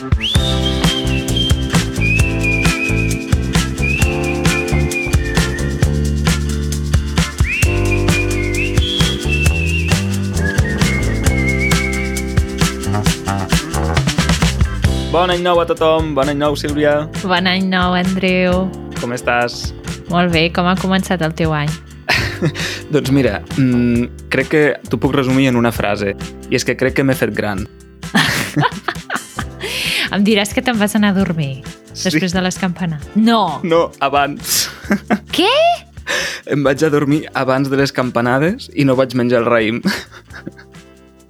Bon any nou a tothom, bon any nou, Sílvia. Bon any nou, Andreu. Com estàs? Molt bé, com ha començat el teu any? doncs mira, mmm, crec que t'ho puc resumir en una frase, i és que crec que m'he fet gran. em diràs que te'n vas anar a dormir Sí. després de les campanades. No! No, abans. Què? em vaig a dormir abans de les campanades i no vaig menjar el raïm.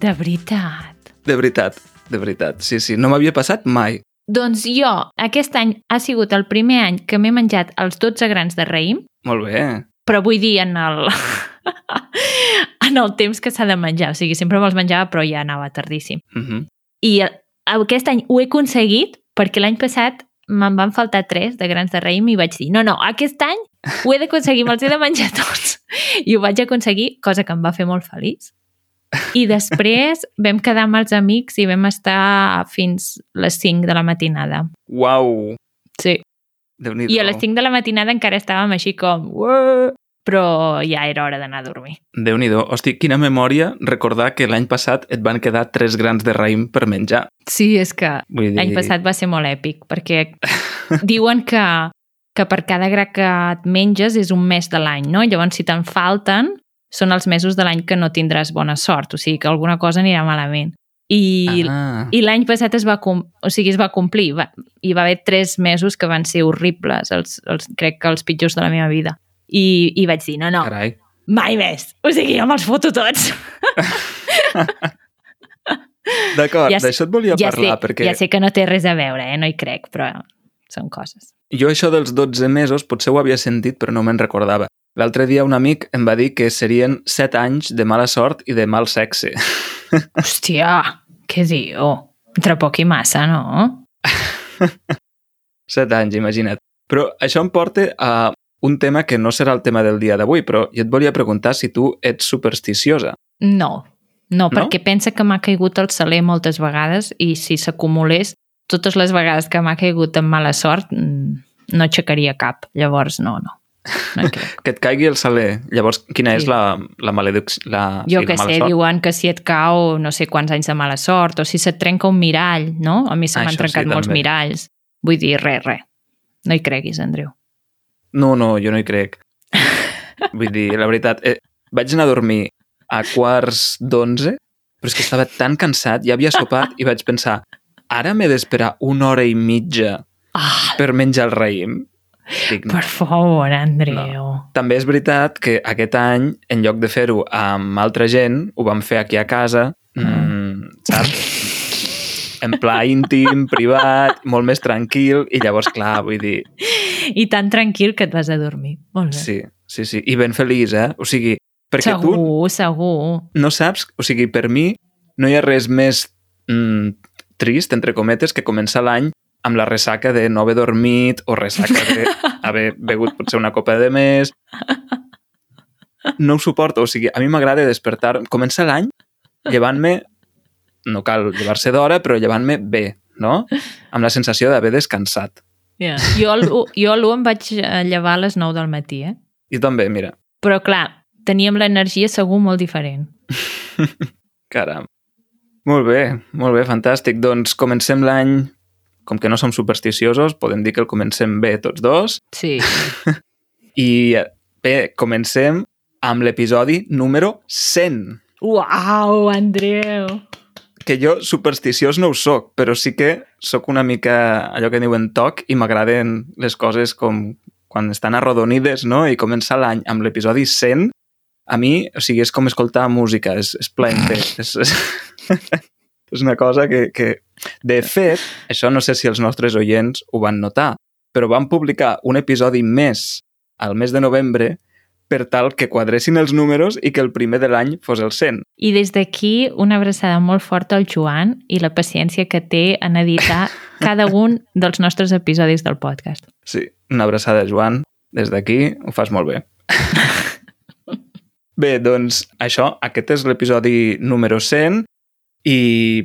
De veritat. De veritat, de veritat. Sí, sí, no m'havia passat mai. Doncs jo, aquest any ha sigut el primer any que m'he menjat els 12 grans de raïm, Molt bé. però vull dir en el... en el temps que s'ha de menjar. O sigui, sempre me'ls menjava, però ja anava tardíssim. Uh -huh. I aquest any ho he aconseguit perquè l'any passat me'n van faltar tres de grans de raïm i vaig dir, no, no, aquest any ho he d'aconseguir, me'ls he de menjar tots. I ho vaig aconseguir, cosa que em va fer molt feliç. I després vam quedar amb els amics i vam estar fins les 5 de la matinada. Uau, Sí. I a les 5 de la matinada encara estàvem així com... "Uah", Però ja era hora d'anar a dormir. déu nhi Hosti, quina memòria recordar que l'any passat et van quedar tres grans de raïm per menjar. Sí, és que dir... L'any passat va ser molt èpic, perquè diuen que, que per cada gra que et menges és un mes de l'any, no? Llavors, si te'n falten, són els mesos de l'any que no tindràs bona sort, o sigui que alguna cosa anirà malament. I, Ah, i l'any passat es va, o sigui, es va complir, va, hi va haver tres mesos que van ser horribles, els, els, crec que els pitjors de la meva vida. I, i vaig dir, no, no, carai. mai més. O sigui, jo me'ls foto tots. D'acord, Ja d'això et volia ja, parlar, sé, perquè ja sé que no té res a veure, eh? no hi crec, però són coses. jo això dels 12 mesos potser ho havia sentit, però no me'n recordava. L'altre dia un amic em va dir que serien 7 anys de mala sort i de mal sexe. Hòstia, què diu? Entre poc i massa, no? 7 anys, imagina't. Però això em porta a un tema que no serà el tema del dia d'avui, però jo et volia preguntar si tu ets supersticiosa. No, no, No? perquè pensa que m'ha caigut el saler moltes vegades i si s'acumulés totes les vegades que m'ha caigut amb mala sort mm, no aixecaria cap. Llavors, no, no. No. Que et caigui el saler. Llavors, quina Sí. és la, la maledicció? La, Jo sí, que la sé, sort? diuen que si et cau no sé quants anys de mala sort o si se't trenca un mirall, no? A mi se Ah, m'han això sí, trencat molts també. miralls. Vull dir, res, res. No hi creguis, Andreu. No, no, jo no hi crec. Vull dir, la veritat, eh, vaig anar a dormir a quarts d'onze, però és que estava tan cansat, ja havia sopat i vaig pensar, ara m'he d'esperar una hora i mitja Ah, per menjar el raïm? Dic, no. per favor, Andreu. També és veritat que aquest any, en lloc de fer-ho amb altra gent, ho vam fer aquí a casa, mm, saps? En pla íntim, privat, molt més tranquil, i llavors, clar, vull dir, I tan tranquil que et vas a dormir. Molt bé. sí, sí, sí, i ben feliç, eh? O sigui, perquè segur, tu segur. no saps, o sigui, per mi no hi ha res més mm, trist, entre cometes, que començar l'any amb la ressaca de no haver dormit o ressaca d'haver begut potser una copa de més. No ho suporto, o sigui, a mi m'agrada despertar, començar l'any llevant-me, no cal llevar-se d'hora, però llevant-me bé, no? Amb la sensació d'haver descansat. Yeah. Jo, el jo a l'1 em vaig eh, llevar a les 9 del matí, eh? I també, mira, Però clar, teníem l'energia segur molt diferent. caram. Molt bé, molt bé, fantàstic. Doncs comencem l'any, com que no som supersticiosos, podem dir que el comencem bé tots dos. Sí. I bé, comencem amb l'episodi número 100. Uau, Andreu! Que jo supersticiós no ho soc, però sí que sóc una mica allò que diuen toc i m'agraden les coses com quan estan arrodonides, no? I començar l'any amb l'episodi 100, a mi, o sigui, és com escoltar música, és, és plaente. és, és, és una cosa que, que... De fet, això no sé si els nostres oients ho van notar, però van publicar un episodi més al mes de novembre per tal que quadressin els números i que el primer de l'any fos el 100. I des d'aquí una abraçada molt forta al Joan i la paciència que té en editar cada un dels nostres episodis del podcast. Sí, una abraçada, Joan. Des d'aquí ho fas molt bé. bé, doncs això, aquest és l'episodi número 100 i,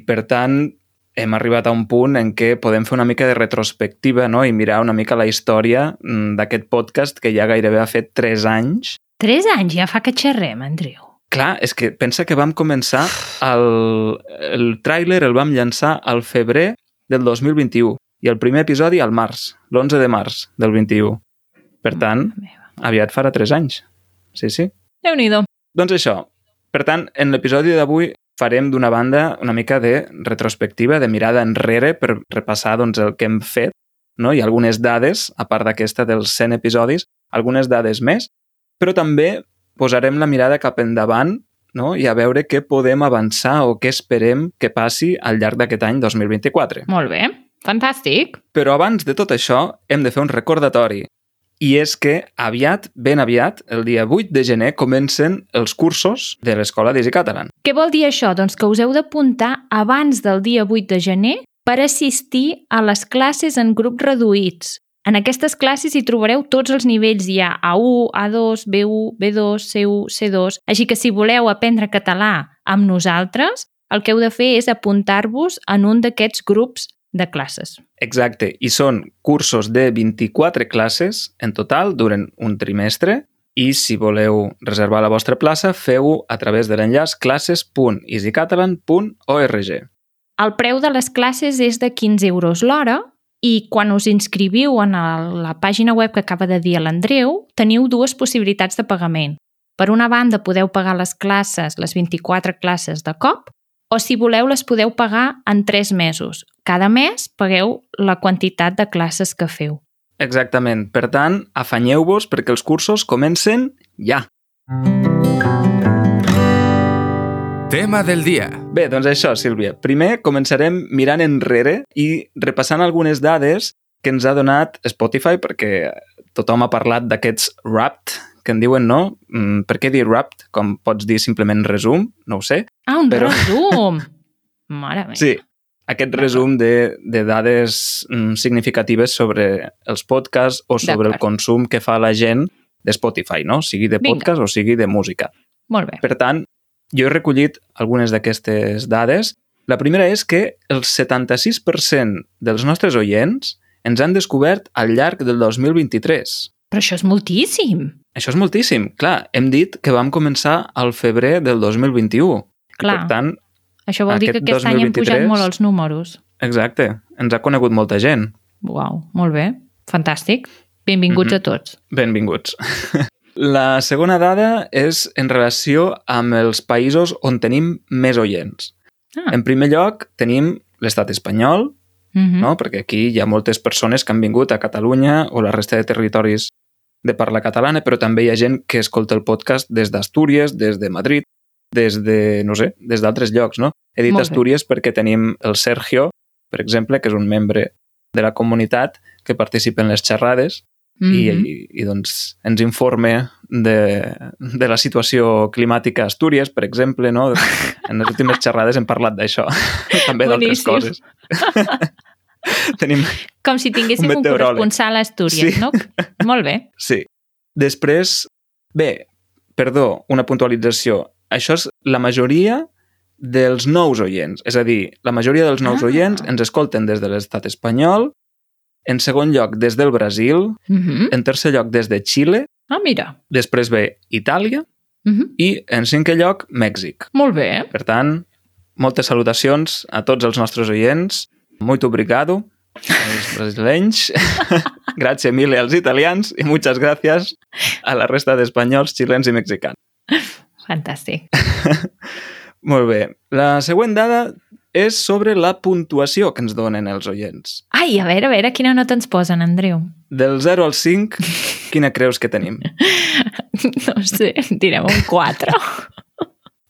per tant, hem arribat a un punt en què podem fer una mica de retrospectiva no? i mirar una mica la història mm, d'aquest podcast que ja gairebé ha fet 3 anys. Tres anys ja fa que xerrem, Andreu. Clar, és que pensa que vam començar el, el tràiler el vam llançar al febrer del 2021 i el primer episodi al març, l'11 de març del 21. Per tant, aviat farà 3 anys. Sí, sí. Déu-n'hi-do. Doncs això. Per tant, en l'episodi d'avui farem d'una banda una mica de retrospectiva, de mirada enrere per repassar doncs, el que hem fet no? i algunes dades, a part d'aquesta dels 100 episodis, algunes dades més, però també posarem la mirada cap endavant no? i a veure què podem avançar o què esperem que passi al llarg d'aquest any 2024. Molt bé. Fantàstic. Però abans de tot això, hem de fer un recordatori. I és que aviat, ben aviat, el dia 8 de gener, comencen els cursos de l'Escola d'Easy Catalan. Què vol dir això? Doncs que us heu d'apuntar abans del dia 8 de gener per assistir a les classes en grups reduïts. En aquestes classes hi trobareu tots els nivells. Hi ha A1, A2, B1, B2, C1, C2. Així que si voleu aprendre català amb nosaltres, el que heu de fer és apuntar-vos en un d'aquests grups de classes. Exacte, i són cursos de 24 classes en total durant un trimestre i si voleu reservar la vostra plaça, feu-ho a través de l'enllaç classes.easycatalan.org. El preu de les classes és de 15 euros l'hora i quan us inscriviu en el, la pàgina web que acaba de dir l'Andreu, teniu dues possibilitats de pagament. Per una banda, podeu pagar les classes, les 24 classes de cop, o si voleu les podeu pagar en 3 mesos. Cada mes pagueu la quantitat de classes que feu. Exactament. Per tant, afanyeu-vos perquè els cursos comencen ja. Tema del dia. Bé, doncs això, Sílvia. Primer començarem mirant enrere i repassant algunes dades que ens ha donat Spotify, perquè tothom ha parlat d'aquests Wrapped, que en diuen, no? Mm, per què dir Wrapped? Com pots dir simplement resum? No ho sé. Ah, un Però- resum! Mare meva. Sí, aquest resum de, de dades mm, significatives sobre els podcasts o sobre el consum que fa la gent de Spotify, no? Sigui de Vinga. podcast o sigui de música. Molt bé. Per tant, jo he recollit algunes d'aquestes dades. La primera és que el 76% dels nostres oients ens han descobert al llarg del 2023. Però això és moltíssim. Això és moltíssim. Clar, hem dit que vam començar al febrer del 2021. I, Clar. Per tant, Això vol dir que Aquest aquest any han pujat 2023 molt els números. exacte, ens ha conegut molta gent. Uau, molt bé. Fantàstic. Benvinguts Mhm. a tots. Benvinguts. La segona dada és en relació amb els països on tenim més oients. Ah. En primer lloc, tenim l'estat espanyol, Mhm. no? perquè aquí hi ha moltes persones que han vingut a Catalunya o la resta de territoris de parla catalana, però també hi ha gent que escolta el podcast des d'Astúries, des de Madrid, des de, no sé, des d'altres llocs, no? He dit. Astúries perquè tenim el Sergio, per exemple, que és un membre de la comunitat que participa en les xerrades Mhm. i, i, i doncs ens informe de, de la situació climàtica a Astúries, per exemple, no? En les últimes xerrades hem parlat d'això, també d'altres coses. Tenim, Com si tinguéssim Un un, corresponsal a Astúries, Sí. no? Molt bé. sí. Després, bé, perdó, una puntualització. Això és la majoria dels nous oients. És a dir, la majoria dels nous Ah. oients ens escolten des de l'estat espanyol, en segon lloc des del Brasil, Mhm. en tercer lloc des de Xile, Ah, mira. després ve Itàlia Mhm. i, en cinquè lloc, Mèxic. Molt bé. Per tant, moltes salutacions a tots els nostres oients. Muito obrigado als brasileños. gracias mille als italians i muchas gracias a la resta d'espanyols, xilens i mexicans. Fantàstic. Molt bé. La següent dada és sobre la puntuació que ens donen els oients. Ai, a veure, a veure, quina nota ens posen, Andreu? Del 0 al 5, quina creus que tenim? No sé, direm un 4.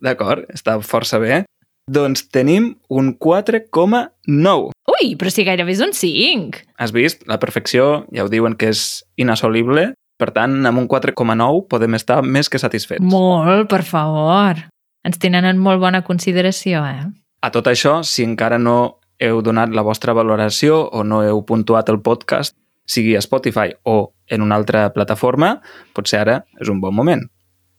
D'acord, està força bé. Doncs tenim un 4,9. Ui, però si gairebé és un 5. Has vist? La perfecció, ja ho diuen que és inassolible, per tant, amb un 4,9 podem estar més que satisfets. Molt, per favor. Ens tenen en molt bona consideració, eh? A tot això, si encara no heu donat la vostra valoració o no heu puntuat el podcast, sigui a Spotify o en una altra plataforma, potser ara és un bon moment.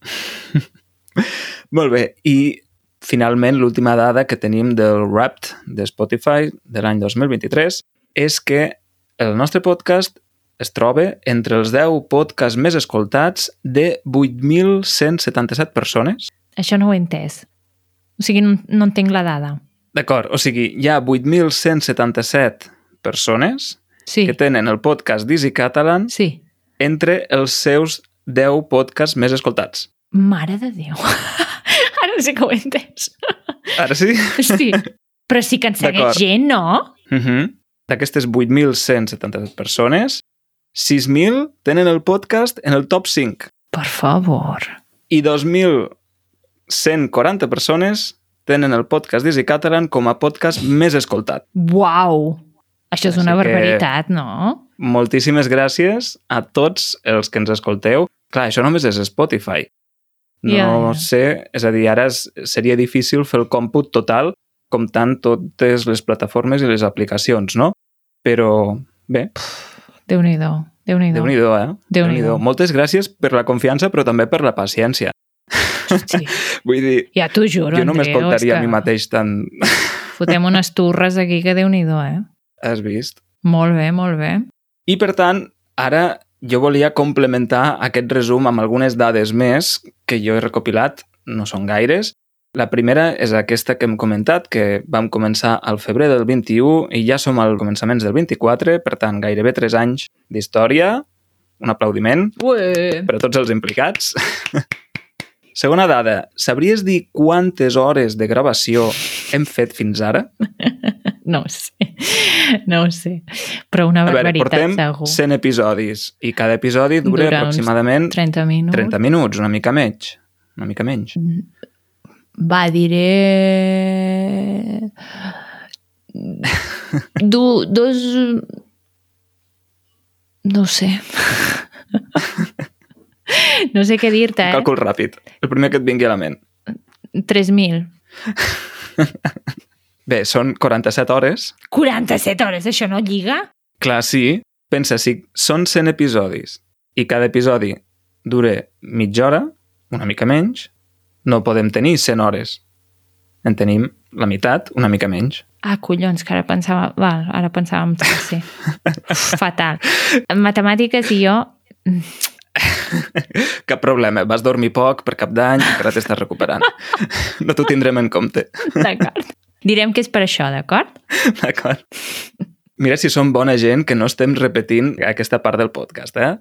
Molt bé, i finalment, l'última dada que tenim del Wrapped de Spotify de l'any 2023 és que el nostre podcast es troba entre els 10 podcasts més escoltats de 8.177 persones. Això no ho he entès. O sigui, no, no entenc la dada. D'acord, o sigui, hi ha 8.177 persones Sí, que tenen el podcast Dizzy Catalan sí. entre els seus 10 podcasts més escoltats. Mare de Déu. Ara sí que ho he entès. Ara sí? Sí. Però sí que en segueix gent, no? Uh -huh. D'aquestes 8.177 persones, 6.000 tenen el podcast en el top 5 Per favor. i 2.140 persones tenen el podcast Dizzy Catalan com a podcast més escoltat. Uau! Això és Així una barbaritat, no? Moltíssimes gràcies a tots els que ens escolteu. Clar, això només és Spotify. No Ja, ja. sé, és a dir, ara es- seria difícil fer el còmput total comptant totes les plataformes i les aplicacions, no? Però, bé, Déu-n'hi-do. Déu-n'hi-do. Déu-n'hi-do, eh? Déu-n'hi-do. Moltes gràcies per la confiança, però també per la paciència. Hosti, Vull dir, ja t'ho juro, jo no Andreu, m'escoltaria és a mi mateix tant... Fotem unes turres aquí que Déu-n'hi-do, eh? Has vist? Molt bé, molt bé. I, per tant, ara jo volia complementar aquest resum amb algunes dades més que jo he recopilat, no són gaires. La primera és aquesta que hem comentat, que vam començar al febrer del 21 i ja som al començaments del 24, per tant, gairebé 3 anys d'història. Un aplaudiment Ué. per a tots els implicats. Segona dada, sabries dir quantes hores de gravació hem fet fins ara? No ho sé. No ho sé. Però una A veure, barbaritat, portem segur. 100 episodis i cada episodi dura, Dura aproximadament 30 minuts. 30 minuts, una mica menys. Una mica menys. Va, diré... Du, dos... No ho sé. No sé què dir-te, eh? Càlcul ràpid. El primer que et vingui a la ment. 3.000. Bé, són 47 hores. 47 hores, això no lliga? Clar, sí. Pensa, si són 100 episodis i cada episodi dura mitja hora, una mica menys, no podem tenir 100 hores. En tenim la meitat, una mica menys. Ah, collons, que ara pensava... Val, ara pensava en tercer. Uf, fatal. En matemàtiques i jo... Cap problema, vas dormir poc per cap d'any i ara t'estàs recuperant. No t'ho tindrem en compte. D'acord. Direm que és per això, d'acord? D'acord? Mira si som bona gent que no estem repetint aquesta part del podcast, eh?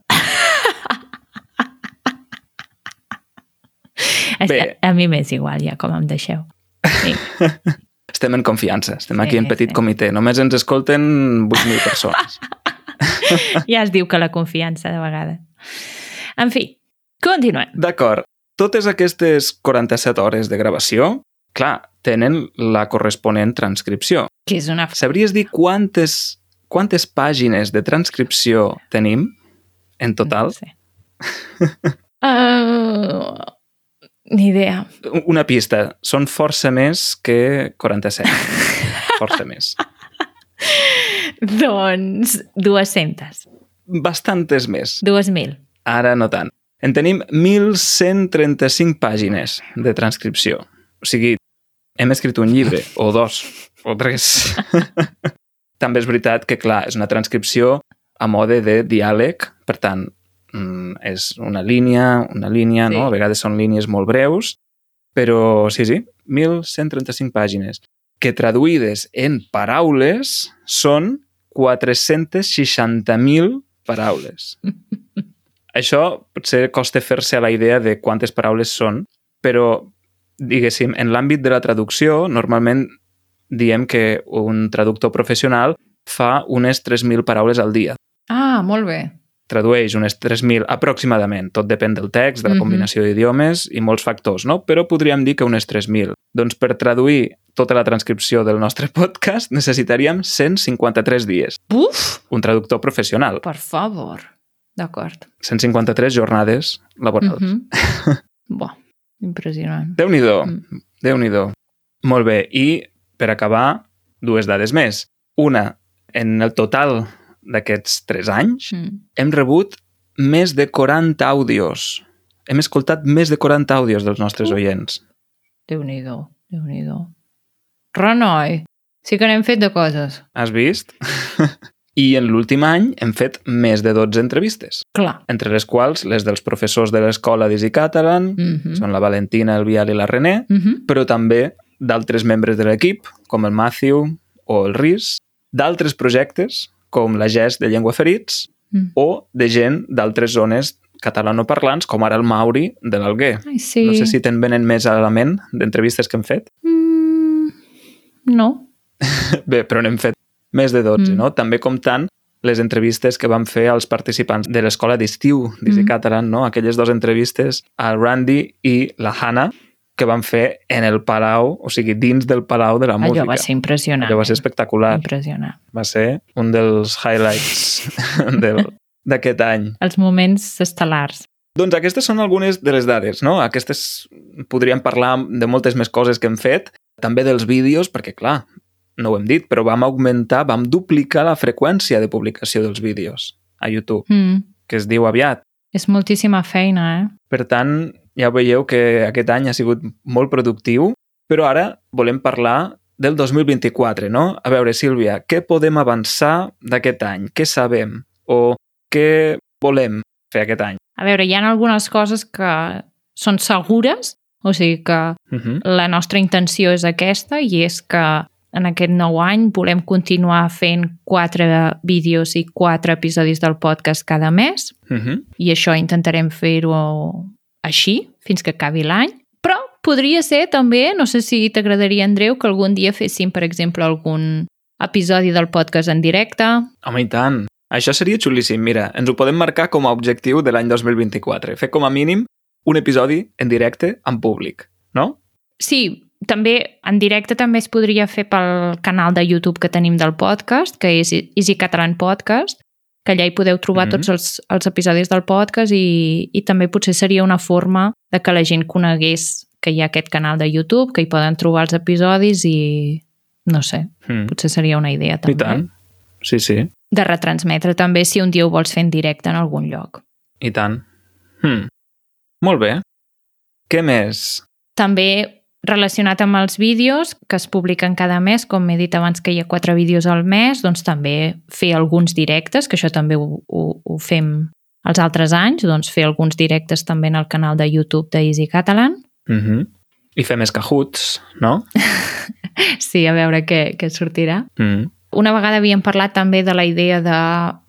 Bé. A, mi m'és igual, ja, com em deixeu. Sí. Estem en confiança, estem aquí Sí, en petit sí. comitè. Només ens escolten 8.000 persones. Ja es diu que la confiança, de vegades. En fi, continuem. D'acord. Totes aquestes 47 hores de gravació, clar, tenen la corresponent transcripció. Que és una... Sabries dir quantes, quantes pàgines de transcripció tenim en total? No sé. Uh, ni idea. Una pista, són força més que 47. Força més. Doncs 200. Bastantes més. 2.000. Ara no tant. En tenim 1.135 pàgines de transcripció. O sigui, hem escrit un llibre, o dos, o tres. També és veritat que, clar, és una transcripció a mode de diàleg, per tant, mm, és una línia, una línia, Sí. no? A vegades són línies molt breus, però sí, sí, 1.135 pàgines, que traduïdes en paraules són 460.000 paraules. Això potser costa fer-se a la idea de quantes paraules són, però, diguéssim, en l'àmbit de la traducció, normalment diem que un traductor professional fa unes 3.000 paraules al dia. Ah, molt bé. Tradueix unes 3.000 aproximadament. Tot depèn del text, de la Mhm. combinació d'idiomes i molts factors, no? Però podríem dir que unes 3.000. Doncs per traduir tota la transcripció del nostre podcast necessitaríem 153 dies. Buf! Un traductor professional. Per favor. D'acord. 153 jornades laborals. Mm -hmm. Bo, impressionant. Déu-n'hi-do, Mm. Déu-n'hi-do. Molt bé, i per acabar, dues dades més. Una, en el total d'aquests tres anys, Mm. hem rebut més de 40 àudios. Hem escoltat més de 40 àudios dels nostres Uh. oients. Déu-n'hi-do. Déu-n'hi-do. Renoi, sí que n'hem fet de coses. Has vist? I en l'últim any hem fet més de 12 entrevistes, Clar. entre les quals les dels professors de l'escola d'Easy Catalan, Mm -hmm. són la Valentina, el Bial i la René, Mm -hmm. però també d'altres membres de l'equip, com el Matthew o el Rhys, d'altres projectes, com la GES de Llengua Ferits, Mm. o de gent d'altres zones catalanoparlants, com ara el Mauri de l'Alguer. Sí. No sé si te'n venen més a la ment d'entrevistes que hem fet. Mm, no. Bé, però n'hem fet més de 12, Mm. no? També comptant les entrevistes que vam fer als participants de l'escola d'estiu d'Easy Mm. Catalan, no? Aquelles dues entrevistes al Randy i la Hannah que van fer en el Palau, o sigui, dins del Palau de la Música. Allò va ser impressionant. Allò va ser espectacular. Impressionant. Va ser un dels highlights del- d'aquest any. Els moments estel·lars. Doncs aquestes són algunes de les dades, no? Aquestes podríem parlar de moltes més coses que hem fet, també dels vídeos, perquè clar, no ho hem dit, però vam augmentar, vam duplicar la freqüència de publicació dels vídeos a YouTube, Mm. que es diu aviat. És moltíssima feina, eh? Per tant, ja veieu que aquest any ha sigut molt productiu, però ara volem parlar del 2024, no? A veure, Sílvia, què podem avançar d'aquest any? Què sabem? O què volem fer aquest any? A veure, hi ha algunes coses que són segures, o sigui que Uh -huh. la nostra intenció és aquesta i és que en aquest nou any volem continuar fent quatre vídeos i quatre episodis del podcast cada mes Uh -huh. i això intentarem fer-ho així fins que acabi l'any. Però podria ser també, no sé si t'agradaria, Andreu, que algun dia féssim, per exemple, algun episodi del podcast en directe. Home, i tant. Això seria xulíssim. Mira, ens ho podem marcar com a objectiu de l'any 2024. Fer com a mínim un episodi en directe en públic, no? Sí, també en directe també es podria fer pel canal de YouTube que tenim del podcast, que és Easy Catalan Podcast, que allà hi podeu trobar Mhm. tots els, els episodis del podcast i, i també potser seria una forma de que la gent conegués que hi ha aquest canal de YouTube, que hi poden trobar els episodis i no sé, Mm. potser seria una idea també. I tant. Sí, sí. De retransmetre també si un dia ho vols fer en directe en algun lloc. I tant. Hmm. Molt bé. Què més? També relacionat amb els vídeos que es publiquen cada mes, com he dit abans que hi ha quatre vídeos al mes, doncs també fer alguns directes, que això també ho, ho, ho fem els altres anys, doncs fer alguns directes també en el canal de YouTube d'Easy Catalan. Mm -hmm. I fer més cajuts, no? Sí, a veure què, què sortirà. Mm. Una vegada havíem parlat també de la idea de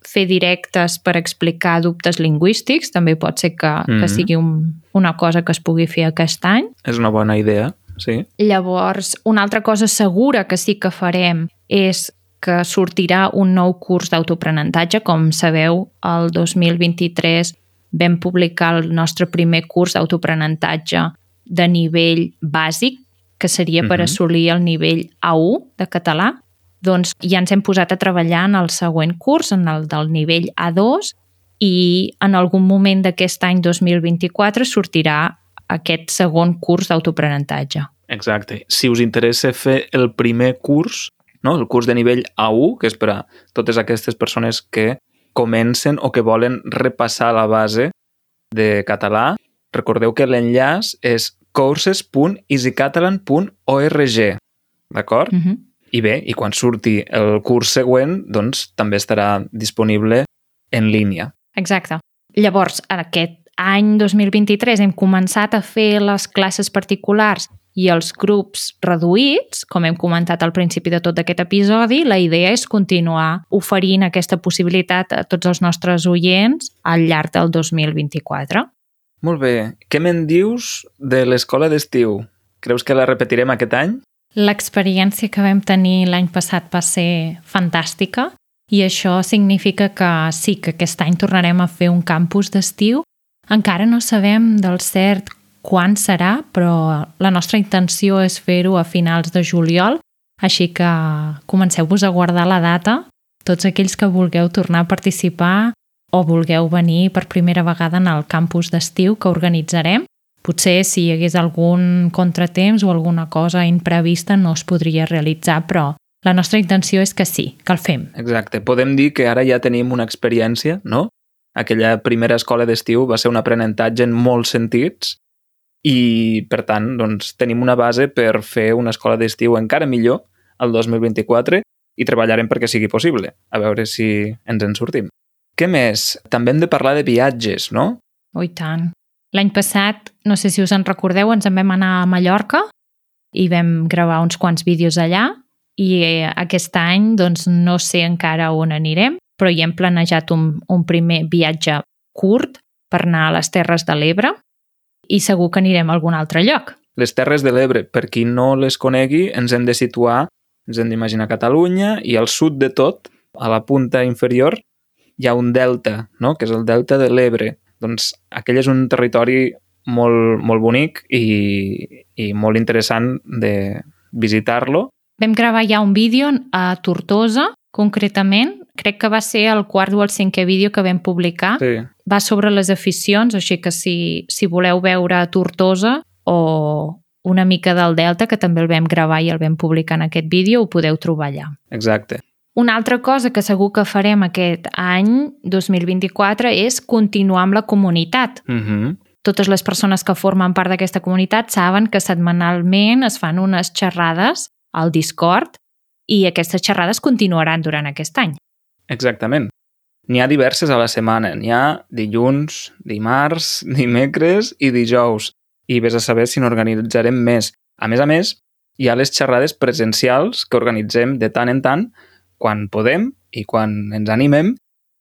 fer directes per explicar dubtes lingüístics, també pot ser que, mm. Mhm. que sigui un, una cosa que es pugui fer aquest any. És una bona idea, sí. Llavors, una altra cosa segura que sí que farem és que sortirà un nou curs d'autoaprenentatge. Com sabeu, el 2023 vam publicar el nostre primer curs d'autoaprenentatge de nivell bàsic, que seria per Mhm. assolir el nivell A1 de català. Doncs ja ens hem posat a treballar en el següent curs, en el del nivell A2, i en algun moment d'aquest any 2024 sortirà aquest segon curs d'autoaprenentatge. Exacte. Si us interessa fer el primer curs, no? el curs de nivell A1, que és per a totes aquestes persones que comencen o que volen repassar la base de català, recordeu que l'enllaç és courses.easycatalan.org, d'acord? Mm -hmm. I bé, i quan surti el curs següent, doncs també estarà disponible en línia. Exacte. Llavors, aquest any 2023 hem començat a fer les classes particulars i els grups reduïts, com hem comentat al principi de tot aquest episodi, la idea és continuar oferint aquesta possibilitat a tots els nostres oients al llarg del 2024. Molt bé. Què me'n dius de l'escola d'estiu? Creus que la repetirem aquest any? L'experiència que vam tenir l'any passat va ser fantàstica i això significa que sí, que aquest any tornarem a fer un campus d'estiu. Encara no sabem del cert quan serà, però la nostra intenció és fer-ho a finals de juliol, així que comenceu-vos a guardar la data. Tots aquells que vulgueu tornar a participar o vulgueu venir per primera vegada en el campus d'estiu que organitzarem, potser si hi hagués algun contratemps o alguna cosa imprevista no es podria realitzar, però la nostra intenció és que sí, que el fem. Exacte. Podem dir que ara ja tenim una experiència, no? Aquella primera escola d'estiu va ser un aprenentatge en molts sentits i, per tant, doncs, tenim una base per fer una escola d'estiu encara millor el 2024 i treballarem perquè sigui possible, a veure si ens en sortim. Què més? També hem de parlar de viatges, no? Oh, tant. L'any passat, no sé si us en recordeu, ens en vam anar a Mallorca i vam gravar uns quants vídeos allà i eh, aquest any doncs, no sé encara on anirem, però hi hem planejat un, un primer viatge curt per anar a les Terres de l'Ebre i segur que anirem a algun altre lloc. Les Terres de l'Ebre, per qui no les conegui, ens hem de situar, ens hem d'imaginar Catalunya i al sud de tot, a la punta inferior, hi ha un delta, no? que és el delta de l'Ebre. Doncs aquell és un territori molt, molt bonic i, i molt interessant de visitar-lo. Vam gravar ja un vídeo a Tortosa, concretament. Crec que va ser el quart o el cinquè vídeo que vam publicar. Sí. Va sobre les aficions, així que si, si voleu veure Tortosa o una mica del Delta, que també el vam gravar i el vam publicar en aquest vídeo, ho podeu trobar allà. Exacte. Una altra cosa que segur que farem aquest any, 2024, és continuar amb la comunitat. Uh -huh. Totes les persones que formen part d'aquesta comunitat saben que setmanalment es fan unes xerrades al Discord i aquestes xerrades continuaran durant aquest any. Exactament. N'hi ha diverses a la setmana. N'hi ha dilluns, dimarts, dimecres i dijous. I vés a saber si n'organitzarem més. A més a més, hi ha les xerrades presencials que organitzem de tant en tant quan podem i quan ens animem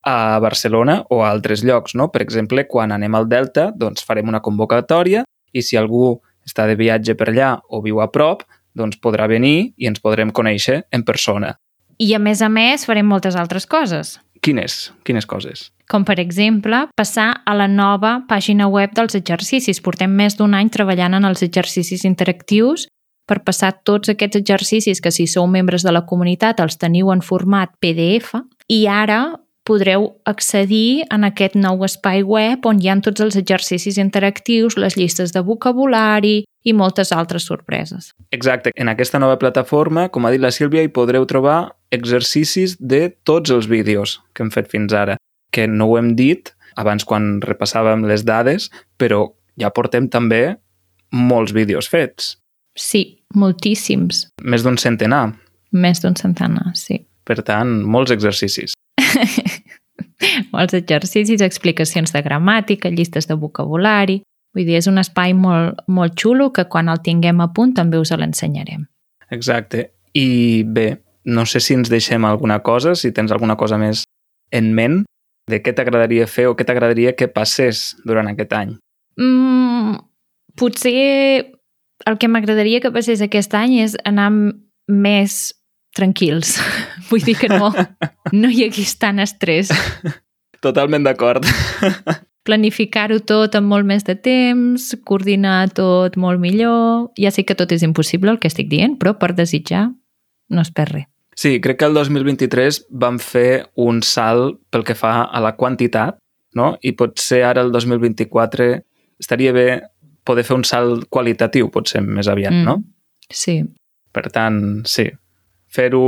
a Barcelona o a altres llocs. No? Per exemple, quan anem al Delta, doncs farem una convocatòria i si algú està de viatge per allà o viu a prop, doncs podrà venir i ens podrem conèixer en persona. I a més a més farem moltes altres coses, Quines? Quines coses? com per exemple passar a la nova pàgina web dels exercicis. Portem més d'un any treballant en els exercicis interactius per passar tots aquests exercicis que si sou membres de la comunitat els teniu en format PDF i ara podreu accedir en aquest nou espai web on hi ha tots els exercicis interactius, les llistes de vocabulari i moltes altres sorpreses. Exacte. En aquesta nova plataforma, com ha dit la Sílvia, hi podreu trobar exercicis de tots els vídeos que hem fet fins ara, que no ho hem dit abans quan repassàvem les dades, però ja portem també molts vídeos fets, Sí, moltíssims. més d'un centenar. Més d'un centenar, sí. Per tant, molts exercicis. Molts exercicis, explicacions de gramàtica, llistes de vocabulari... Vull dir, és un espai molt, molt xulo que quan el tinguem a punt també us l'ensenyarem. Exacte. I bé, no sé si ens deixem alguna cosa, si tens alguna cosa més en ment de què t'agradaria fer o què t'agradaria que passés durant aquest any. Mm, potser el que m'agradaria que passés aquest any és anar més tranquils. Vull dir que no, no hi hagués tant estrès. Totalment d'acord. Planificar-ho tot amb molt més de temps, coordinar tot molt millor... Ja sé que tot és impossible el que estic dient, però per desitjar no es perd res. Sí, crec que el 2023 vam fer un salt pel que fa a la quantitat, no? I potser ara el 2024 estaria bé poder fer un salt qualitatiu, potser més aviat, mm. no? Sí. Per tant, sí, fer-ho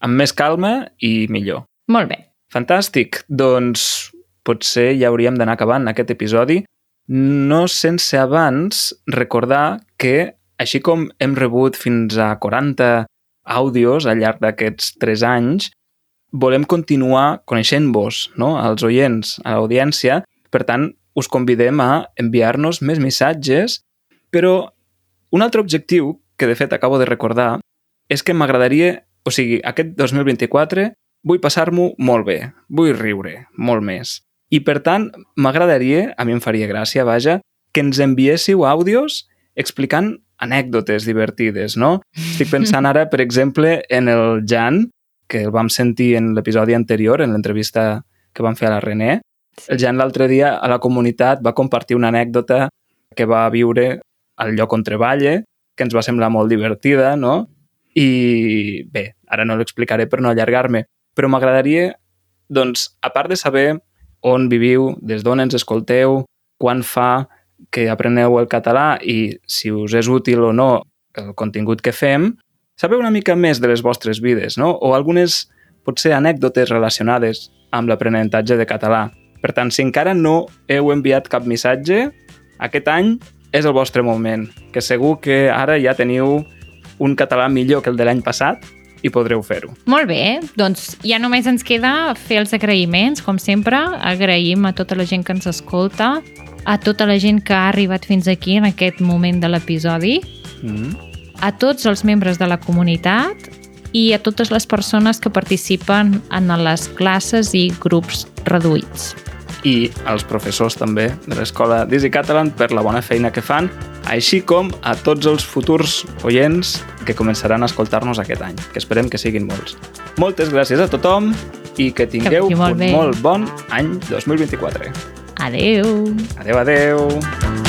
amb més calma i millor. Molt bé. Fantàstic. Doncs potser ja hauríem d'anar acabant aquest episodi, no sense abans recordar que, així com hem rebut fins a 40 àudios al llarg d'aquests 3 anys, volem continuar coneixent-vos, no? als oients, a l'audiència. Per tant, us convidem a enviar-nos més missatges, però un altre objectiu, que de fet acabo de recordar, és que m'agradaria, o sigui, aquest 2024 vull passar-m'ho molt bé, vull riure molt més. I per tant, m'agradaria, a mi em faria gràcia, vaja, que ens enviéssiu àudios explicant anècdotes divertides, no? Estic pensant ara, per exemple, en el Jan, que el vam sentir en l'episodi anterior, en l'entrevista que vam fer a la René. El Jan l'altre dia a la comunitat va compartir una anècdota que va viure al lloc on treballa, que ens va semblar molt divertida, no? I bé, ara no l'explicaré per no allargar-me, però m'agradaria, doncs, a part de saber on viviu, des d'on ens escolteu, quan fa que apreneu el català i si us és útil o no el contingut que fem, saber una mica més de les vostres vides, no? O algunes, potser, anècdotes relacionades amb l'aprenentatge de català. Per tant, si encara no heu enviat cap missatge, aquest any és el vostre moment, que segur que ara ja teniu un català millor que el de l'any passat i podreu fer-ho. Molt bé, doncs ja només ens queda fer els agraïments, com sempre. Agraïm a tota la gent que ens escolta, a tota la gent que ha arribat fins aquí en aquest moment de l'episodi, Mm. a tots els membres de la comunitat i a totes les persones que participen en les classes i grups reduïts. I als professors també de l'escola Dizzy Catalan per la bona feina que fan, així com a tots els futurs oients que començaran a escoltar-nos aquest any, que esperem que siguin molts. Moltes gràcies a tothom i que tingueu vagi molt un bé. molt bon any 2024. Adeu! Adeu, adeu!